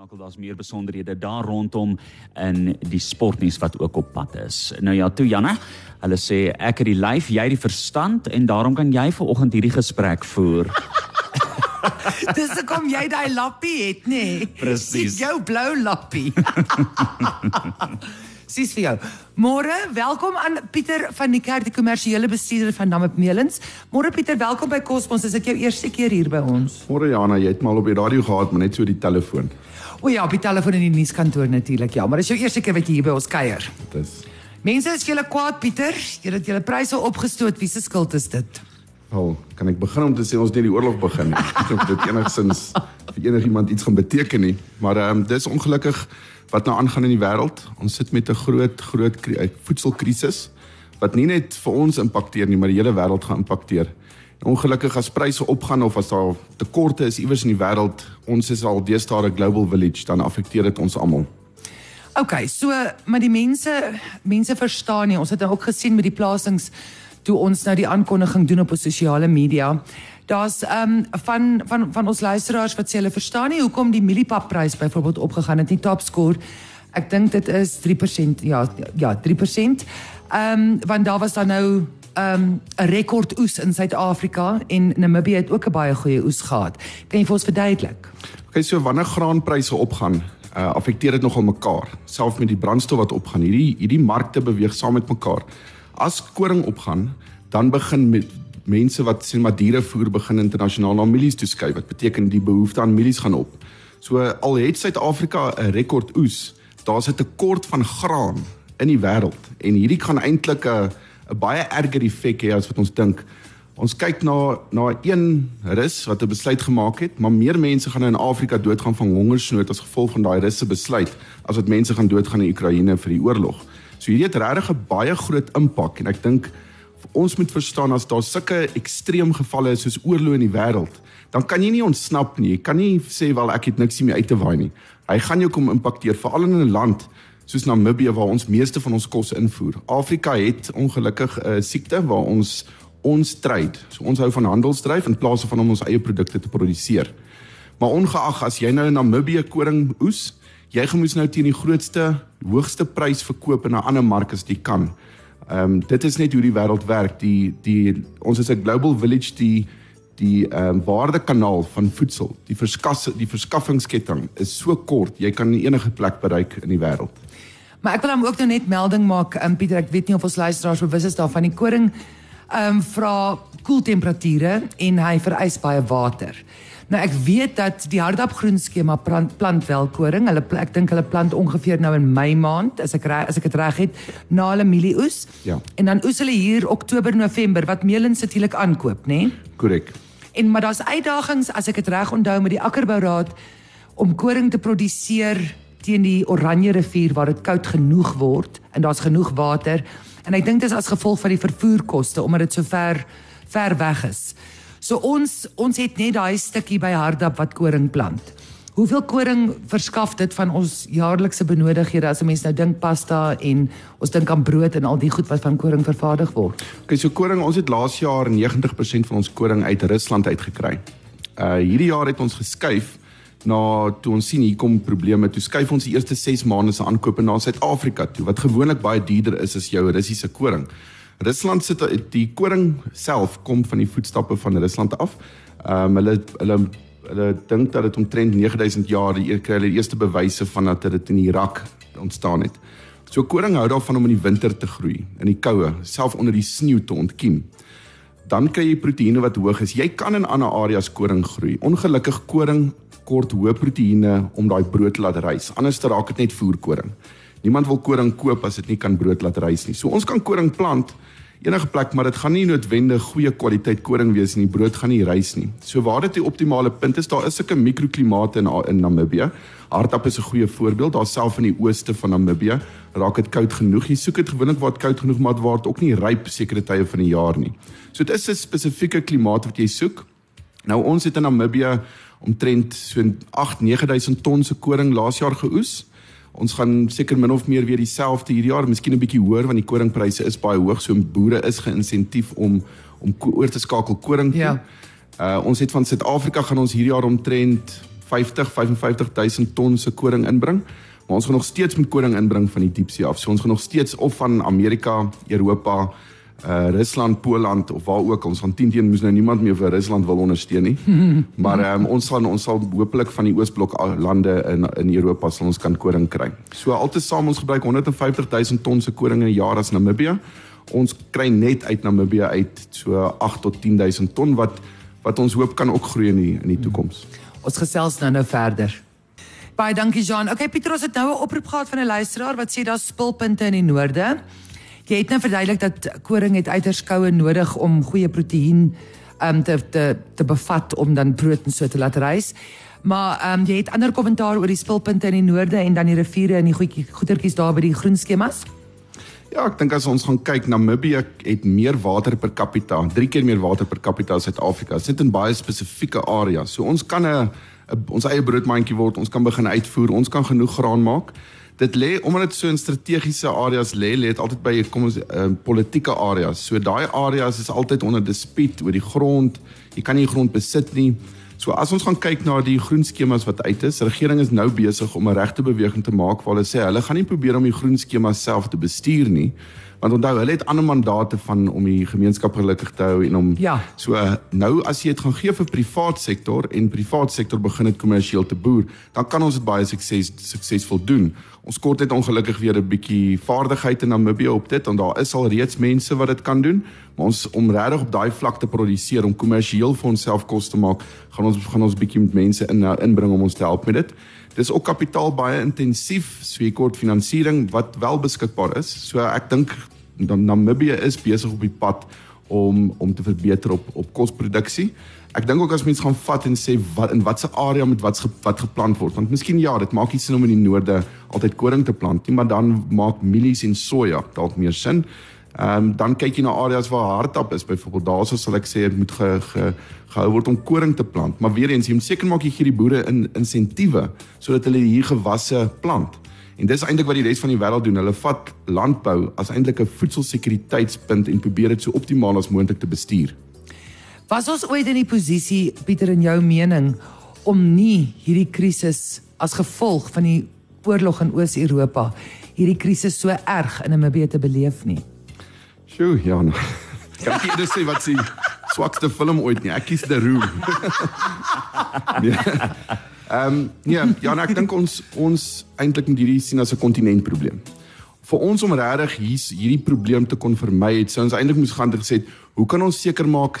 ingeskakel. Daar's meer besonderhede daar rondom in die sportnuus wat ook op pad is. Nou ja, toe Janne, hulle sê ek het die lyf, jy die verstand en daarom kan jy ver oggend hierdie gesprek voer. Dis kom jy daai lappie het, nê? Nee. Presies. Jou blou lappie. Sis vir jou. Môre, welkom aan Pieter van die Kerk, die kommersiële bestuurder van Namib Melens. Môre Pieter, welkom by Cosmos. Dis ek jou eerste keer hier by ons. Môre Jana, jy het mal op die radio gehad, maar net so die telefoon. O ja, op die telefoon in die nuuskantoor natuurlik. Ja, maar dis jou eerste keer wat jy hier by ons kuier. Dis Mense is vir julle kwaad Pieter. Jy het julle pryse opgestoot. Wie se skuld is dit? al kan ek begin om te sê ons het nie die oorlog begin nie. Dink dit enigsins vir enigiemand iets gaan beteken nie, maar ehm um, dis ongelukkig wat nou aangaan in die wêreld. Ons sit met 'n groot groot kri- voedselkrisis wat nie net vir ons impakteer nie, maar die hele wêreld gaan impakteer. Ongelukkig as pryse opgaan of as daar tekorte is iewers in die wêreld, ons is al deesdae 'n global village, dan affekteer dit ons almal. OK, so maar die mense mense verstaan nie. Ons het nou ook gesien met die plasings toe ons nou die aankondiging doen op ons sosiale media. Daar's ehm um, van van van ons luisteraars wat sê hulle verstaan nie hoekom die mieliepaprys byvoorbeeld opgegaan het nie top score. Ek dink dit is 3% ja ja 3%. Ehm um, want daar was dan nou um, 'n rekord oes in Suid-Afrika en Namibië het ook 'n baie goeie oes gehad. Kan jy vir ons verduidelik? Okay, so wanneer graanpryse opgaan, uh, affekteer dit nogal mekaar. Selfs met die brandstof wat opgaan, hierdie hierdie markte beweeg saam met mekaar. As koring opgaan, dan begin met mense wat sê maar diere voer begin internasionaal na mielies toeskuif. Wat beteken die behoefte aan mielies gaan op. So al het Suid-Afrika 'n rekord oes, daar's 'n tekort van graan in die wêreld en hierdie gaan eintlik 'n 'n baie erger effek hê as wat ons dink. Ons kyk na na een rus wat 'n besluit gemaak het, maar meer mense gaan in Afrika doodgaan van hongersnood as gevolg van daai rus se besluit as wat mense gaan doodgaan in Oekraïne vir die oorlog. So hierdie het regtig 'n baie groot impak en ek dink ons moet verstaan as daar sulke ekstreem gevalle is soos oorlog in die wêreld, dan kan jy nie ontsnap nie. Jy kan nie sê wel ek het niks meer uit te waai nie. Hy gaan jou kom impakteer veral in 'n land soos Namibië waar ons meeste van ons kos invoer. Afrika het ongelukkig 'n uh, siekte waar ons ons trade. So ons hou van handelsdryf in plaas van om ons eie produkte te produseer. Maar ongeag as jy nou in Namibië koring oes, jy gemoes nou teen die grootste, hoogste prys verkoop in 'n ander mark as jy kan. Ehm um, dit is net hoe die wêreld werk. Die die ons is 'n global village die die ehm um, waardekanaal van voedsel, die verskas die verskaffingsketting is so kort. Jy kan enige plek bereik in die wêreld. Maar ek wil hom ook nou net melding maak, um, Pieter, ek weet nie of ons luisteraars bewus is daarvan die koring ehm um, vra koeltemperature en hy vereis baie water. Nou ek weet dat die hardap groen skema plant, plant wel koring. Hulle ek dink hulle plant ongeveer nou in Mei maand as ek as ek dit reg het na hulle mielieoes. Ja. En dan oes hulle hier Oktober November wat Melens natuurlik aankoop, né? Nee? Korrek. En maar daar's uitdagings as ek dit reg onthou met die akkerbouraad om koring te produseer teen die Oranje rivier waar dit koud genoeg word en daar's genoeg water. En ek dink dis as gevolg van die vervoerkoste omdat dit so ver ver weg is. So ons ons het net daai stukkie by Hardap wat koring plant. Hoeveel koring verskaf dit van ons jaarlikse benodighede as 'n mens nou dink pasta en ons dink aan brood en al die goed wat van koring vervaardig word? Okay, so koring, ons het laas jaar 90% van ons koring uit Rusland uitgekry. Uh hierdie jaar het ons geskuif na toe ons sien hier kom probleme, toe skuif ons die eerste 6 maande se aankope na Suid-Afrika toe wat gewoonlik baie duurder is as jou Russiese koring. Rusland sit die koring self kom van die voetstappe van Rusland af. Ehm um, hulle hulle hulle dink dat dit omtrent 9000 jaar die kry hulle eerste bewyse van dat dit in Irak ontstaan het. So koring hou daarvan om in die winter te groei, in die koue, self onder die sneeu te ontkiem. Dan kry jy proteïene wat hoog is. Jy kan in ander areas koring groei. Ongelukkig koring kort hoë proteïene om daai brood te laat rys. Anders raak dit net voerkoring. Niemand wil koring koop as dit nie kan brood laat rys nie. So ons kan koring plant enige plek, maar dit gaan nie noodwendig goeie kwaliteit koring wees nie. Die brood gaan nie rys nie. So waar dit die optimale punt is, daar is sulke mikroklimate in in Namibië. Hardap is 'n goeie voorbeeld. Daar self in die ooste van Namibië raak dit koud genoeg. Jy soek dit gewoonlik waar dit koud genoeg maar dit word ook nie ryp sekere tye van die jaar nie. So dit is 'n spesifieke klimaat wat jy soek. Nou ons het in Namibië omtrent so 8-9000 ton se koring laas jaar geoes. Ons gaan seker min of meer weer dieselfde hierdie jaar, miskien 'n bietjie hoër want die koringpryse is baie hoog, so boere is geïnsentief om om oor te skakel koring toe. Ja. Uh ons het van Suid-Afrika gaan ons hierdie jaar omtrent 50 55000 ton se koring inbring. Maar ons gaan nog steeds met koring inbring van die diepsee af. So ons gaan nog steeds of van Amerika, Europa, uh Rusland, Poland of waar ook ons gaan 10 teen moes nou niemand meer vir Rusland wil ondersteun nie. maar um, ons sal ons sal hopelik van die Oosblok lande in in Europa sal ons kan koring kry. So altesaam ons gebruik 150 000 ton se koring in 'n jaar as Namibië. Ons kry net uit Namibië uit so 8 tot 10 000 ton wat wat ons hoop kan ook groei in die, in die toekoms. Ons gesels nou nou verder. Baie dankie Jean. Okay Pieter, ons het nou 'n oproep gehad van 'n luisteraar wat sê daar's spulpunte in die noorde. Jy het nou verduidelik dat koring het uiters koue nodig om goeie proteïen um te te te bevat om dan brood en so te laat rys. Maar um jy het ander kommentaar oor die spulpunte in die noorde en dan die riviere en die goedjie goetertjies daar by die groen skemas? Ja, ek dink as ons gaan kyk Namibië het meer water per capita, 3 keer meer water per capita as Suid-Afrika. Dit sit in baie spesifieke areas. So ons kan 'n ons eie broodmandjie word, ons kan begin uitvoer, ons kan genoeg graan maak dit lê omdat dit so in strategiese areas lê, lê dit altyd by kom ons uh, politieke areas. So daai areas is altyd onder dispuut oor die grond. Jy kan nie grond besit nie. So as ons gaan kyk na die groen skemas wat uit is, regering is nou besig om 'n regte beweging te maak waar hulle sê hulle gaan nie probeer om die groen skemas self te bestuur nie. Want onthou, hulle het ander mandate van om die gemeenskap gelukkig te hou en om ja. so nou as jy dit gaan gee vir privaat sektor en privaat sektor begin dit kommersieel te boer, dan kan ons dit baie sukses suksesvol doen. Ons kort net ongelukkig weer 'n bietjie vaardigheid in Namibië op dit en daar is al reeds mense wat dit kan doen, maar ons om regtig op daai vlak te produseer om kommersieel vir onsself kos te maak, gaan ons gaan ons bietjie met mense in inbring om ons te help met dit. Dis ook kapitaal baie intensief, so jy kort finansiering wat wel beskikbaar is. So ek dink Namibië is besig op die pad om om te verbeter op op kosproduksie. Ek dink ook as mense gaan vat en sê wat in watter area met wat wat geplant word, want miskien ja, dit maak nie sin om in die noorde altyd koring te plant nie, maar dan maak mielies en soja dalk meer sin. Ehm um, dan kyk jy na areas waar hardtap is, byvoorbeeld daarso sal ek sê dit moet ge, ge, gehou word om koring te plant. Maar weer eens, jy moet seker maak jy gee die boere in insentiewe sodat hulle hier gewasse plant. En dis eintlik wat die res van die wêreld doen. Hulle vat landbou as eintlik 'n voedselsekuriteitspunt en probeer dit so optimaal as moontlik te bestuur. Was ons ooit in die posisie Pieter in jou mening om nie hierdie krisis as gevolg van die oorlog in Oos-Europa hierdie krisis so erg in Namibië te beleef nie? Sjoe, ja. Nou. Kan ek net sê wat se swakste film ooit nie. Ek kies The Room. nee. Ehm um, ja, ja, ek dink ons ons eintlik moet hierdie sien as 'n kontinentprobleem. Vir ons om regtig hier hierdie probleem te kon vermy, het sou ons eintlik moes gaan het gesê Hoe kan ons seker maak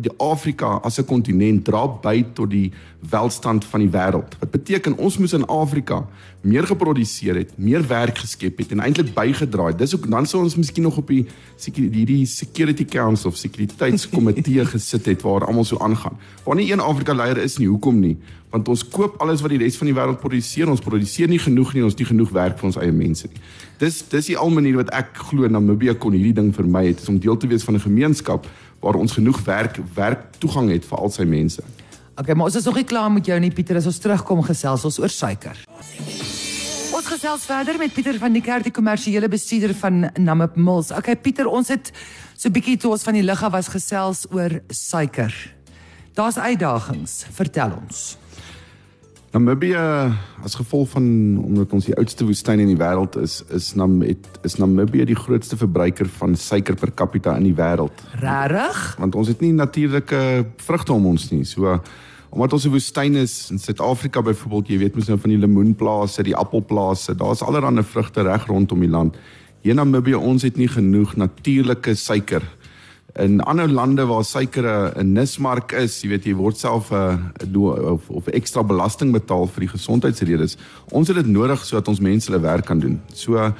die Afrika as 'n kontinent dra by tot die welstand van die wêreld? Wat beteken ons moes in Afrika meer geproduseer het, meer werk geskep het en eintlik bygedra het. Dis ook dan sou ons miskien nog op die hierdie Security Council of Sekuriteitskomitee gesit het waar almal so aangaan. Waar nie een Afrika leier is nie, hoekom nie? Want ons koop alles wat die res van die wêreld produseer, ons produseer nie genoeg nie, ons het nie genoeg werk vir ons eie mense nie. Dis dis die al manier wat ek glo Namibië kon hierdie ding vermy het, is om deel te wees van 'n gemeenskap gemeenskap waar ons genoeg werk werk toegang het vir al sy mense. Okay, maar ons is nog nie klaar met jou nie Pieter, as ons terugkom gesels ons oor suiker. Ons gesels verder met Pieter van die Kerk, die kommersiële bestuurder van Namib Mills. Okay Pieter, ons het so bietjie toe ons van die lug af was gesels oor suiker. Daar's uitdagings, vertel ons. Namibië as gevolg van omdat ons die oudste woestyn in die wêreld is, is Nam het, is Namibië die grootste verbruiker van suiker per capita in die wêreld. Regtig? Want ons het nie natuurlike vrugte om ons nie. So omdat ons 'n woestyn is in Suid-Afrika byvoorbeeld, jy weet mos nou van die lemoenplase, die appelplase, daar's allerlei vrugte reg rondom die land. Hier in Namibië ons het nie genoeg natuurlike suiker in ander lande waar suiker 'n nismark is, jy weet jy word self 'n uh, of of ekstra belasting betaal vir die gesondheidsredes. Ons het dit nodig sodat ons mense hulle werk kan doen. So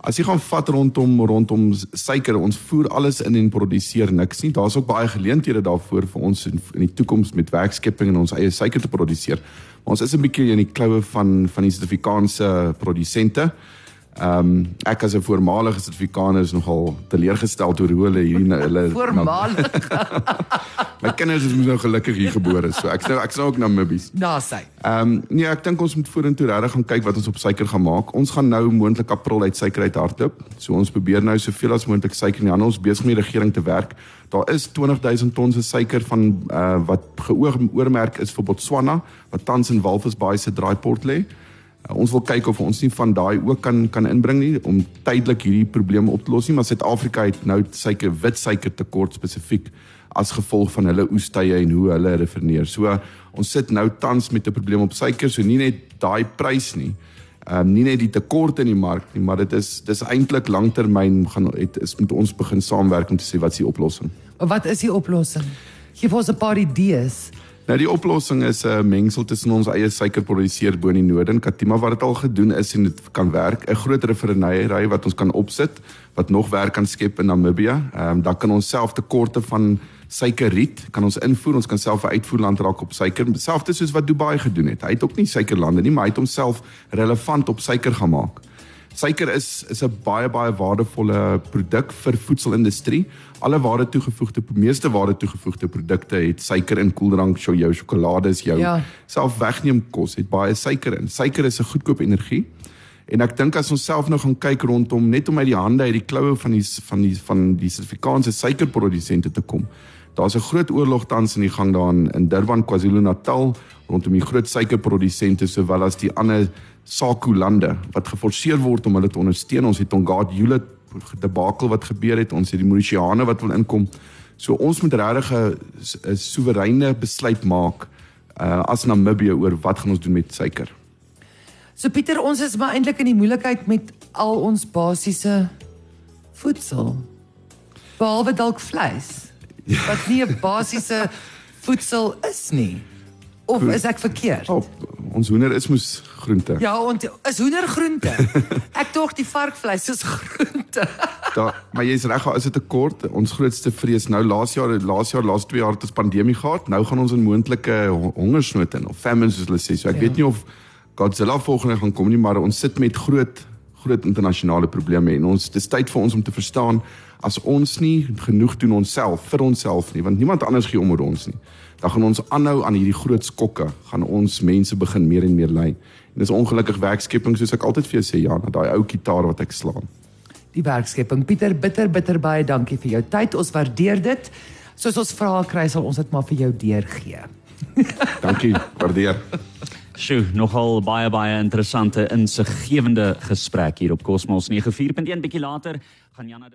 as jy gaan vat rondom rondom suiker, ons voer alles in en produseer niks nie. Daar's ook baie geleenthede daarvoor vir ons in, in die toekoms met werkskepping en ons eie suiker te produseer. Maar ons is 'n bietjie in die kloue van van die Suid-Afrikaanse produsente. Ehm um, ek as 'n voormalige Suid-Afrikaner is nogal teleurgestel oor hoe hulle hierdie hulle Voormalig. My kinders is nou gelukkig hier gebore, so ek sou ek sou ook Namibies. Daar sy. Ehm um, nee, ek dink ons moet vorentoe regtig gaan kyk wat ons op suiker gaan maak. Ons gaan nou moontlik April uit suiker uit hardloop. So ons probeer nou soveel as moontlik suiker in die hande ons besig met die regering te werk. Daar is 20000 ton se suiker van uh, wat geoormerk is vir Botswana wat tans in Walvisbaai se draaiport lê. Uh, ons wil kyk of ons nie van daai ook kan kan inbring nie om tydelik hierdie probleme op te los nie, maar Suid-Afrika het nou suiker wit suiker tekort spesifiek as gevolg van hulle oestye en hoe hulle refineer. So ons sit nou tans met 'n probleem op suiker, so nie net daai prys nie. Ehm um, nie net die tekort in die mark nie, maar dit is dis eintlik langtermyn gaan het is moet ons begin saamwerk om te sê wat is die oplossing. Wat is die oplossing? Gee vir ons 'n paar idees. Nou die oplossing is 'n mengsel tussen ons eie suikerproduseer bo in die noorde en Katima wat dit al gedoen is en dit kan werk. 'n Groot refinery wat ons kan opsit wat nog werk kan skep in Namibië. Ehm um, dan kan ons self tekorte van suikerriet kan ons invoer. Ons kan self 'n uitvoerland raak op suiker. Selfs soos wat Dubai gedoen het. Hy het ook nie suikerlande nie, maar hy het homself relevant op suiker gemaak. Suiker is is 'n baie baie waardevolle produk vir voedselindustrie. Alle waarde toegevoegde, meeste waarde toegevoegde produkte het suiker in koeldrank, jou jou sjokolade is jou ja. self wegneem kos het baie suiker in. Suiker is 'n goedkoop energie. En ek dink as ons self nou gaan kyk rondom net om uit die hande uit die kloue van die van die van die Suid-Afrikaanse suikerprodusente te kom. Daar's 'n groot oorlog tans in die gang daar in, in Durban, KwaZulu-Natal rondom die groot suikerprodusente sowel as die ander SAKU lande wat geforseer word om hulle te ondersteun. Ons het Tongaat Hewlett debakel wat gebeur het. Ons het die Mauritiane wat wil inkom. So ons moet regtig 'n soewereine besluit maak uh, as Namibië oor wat gaan ons doen met suiker. So Pieter, ons is maar eintlik in die moeilikheid met al ons basiese voedsel. Behalwe dalk vleis wat nie 'n basiese voedsel is nie. Of is ek verkeerd? Oh, ons hoender is mos groente. Ja, en is hoender groente. ek tog die varkvleis is groente. da, maar jy's reg, is dit 'n kort. Ons grootste vrees nou laas jaar, laas jaar, laas 2 jaar het ons pandemie gehad. Nou gaan ons in moontlike hongersnood in of famine soos hulle sê. So ek ja. weet nie of Godzilla volgende gaan kom nie, maar ons sit met groot groot internasionale probleme en ons dis tyd vir ons om te verstaan as ons nie genoeg doen onsself vir onsself nie want niemand anders gee om oor ons nie dan gaan ons aanhou aan hierdie groot skokke. Gaan ons mense begin meer en meer ly en dis ongelukkig werkskepping soos ek altyd vir jou sê ja na daai ou kitaar wat ek slaan. Die werkskepping. Pieter bitter bitter baie dankie vir jou tyd. Ons waardeer dit. Soos ons vrae kry sal ons dit maar vir jou deurgee. Dankie. Waardeer. Sjoe, nogal baie baie interessante insiggewende gesprek hier op Cosmos 94.1 bietjie later gaan Jana